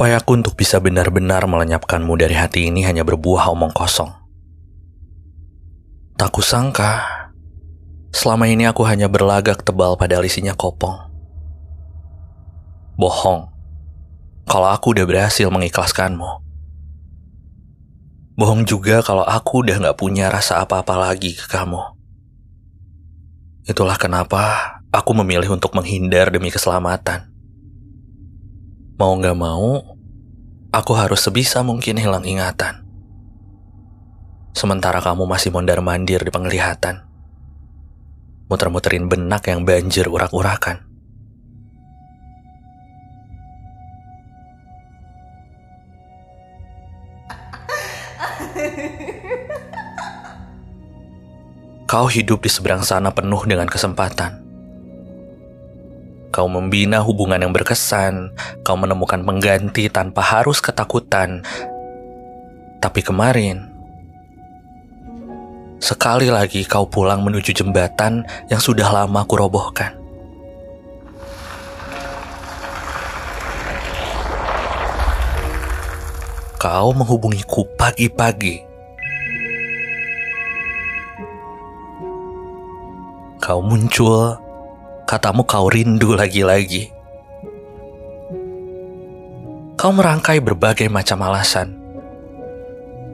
Upayaku untuk bisa benar-benar melenyapkanmu dari hati ini hanya berbuah omong kosong. Tak kusangka, selama ini aku hanya berlagak tebal pada isinya kopong. Bohong, kalau aku udah berhasil mengikhlaskanmu. Bohong juga kalau aku udah gak punya rasa apa-apa lagi ke kamu. Itulah kenapa aku memilih untuk menghindar demi keselamatan. Mau gak mau, aku harus sebisa mungkin hilang ingatan. Sementara kamu masih mondar-mandir di penglihatan. Muter-muterin benak yang banjir urak-urakan. Kau hidup di seberang sana penuh dengan kesempatan. Kau membina hubungan yang berkesan, kau menemukan pengganti tanpa harus ketakutan. Tapi kemarin, sekali lagi kau pulang menuju jembatan yang sudah lama kurobohkan. Kau menghubungiku pagi-pagi. Kau muncul Katamu kau rindu lagi-lagi. Kau merangkai berbagai macam alasan.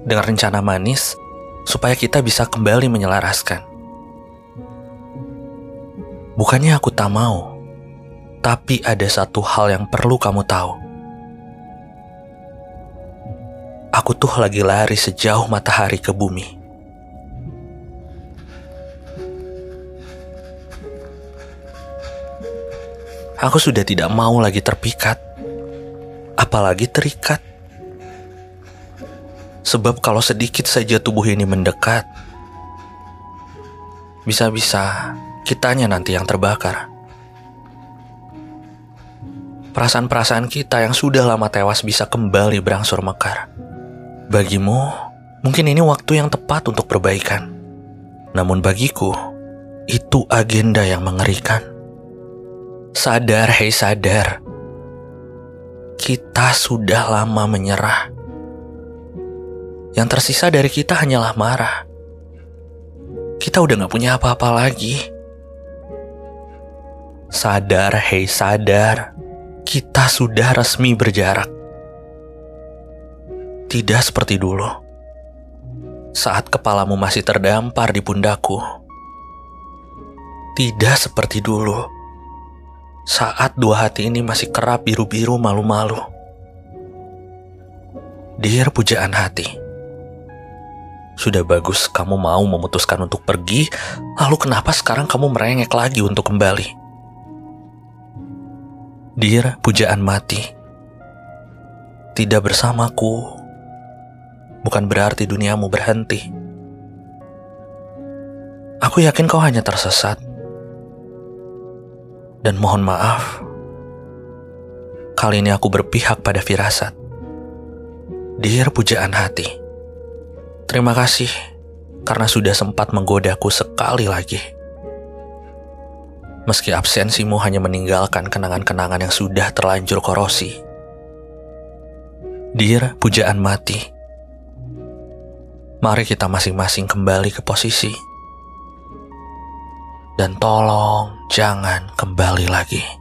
Dengan rencana manis, supaya kita bisa kembali menyelaraskan. Bukannya aku tak mau, tapi ada satu hal yang perlu kamu tahu. Aku tuh lagi lari sejauh matahari ke bumi. Aku sudah tidak mau lagi terpikat, apalagi terikat. Sebab kalau sedikit saja tubuh ini mendekat, bisa-bisa kitanya nanti yang terbakar. Perasaan-perasaan kita yang sudah lama tewas bisa kembali berangsur mekar. Bagimu, mungkin ini waktu yang tepat untuk perbaikan. Namun bagiku, itu agenda yang mengerikan. Sadar, hei sadar. Kita sudah lama menyerah. Yang tersisa dari kita hanyalah marah. Kita udah gak punya apa-apa lagi. Sadar, hei sadar. Kita sudah resmi berjarak. Tidak seperti dulu. Saat kepalamu masih terdampar di pundakku. Tidak seperti dulu saat dua hati ini masih kerap biru-biru malu-malu. Dear pujaan hati, sudah bagus kamu mau memutuskan untuk pergi, lalu kenapa sekarang kamu merengek lagi untuk kembali? Dear pujaan mati, tidak bersamaku bukan berarti duniamu berhenti. Aku yakin kau hanya tersesat dan mohon maaf, kali ini aku berpihak pada firasat. Dear pujaan hati, terima kasih karena sudah sempat menggodaku sekali lagi. Meski absensimu hanya meninggalkan kenangan-kenangan yang sudah terlanjur korosi. Dear pujaan mati, mari kita masing-masing kembali ke posisi dan tolong jangan kembali lagi.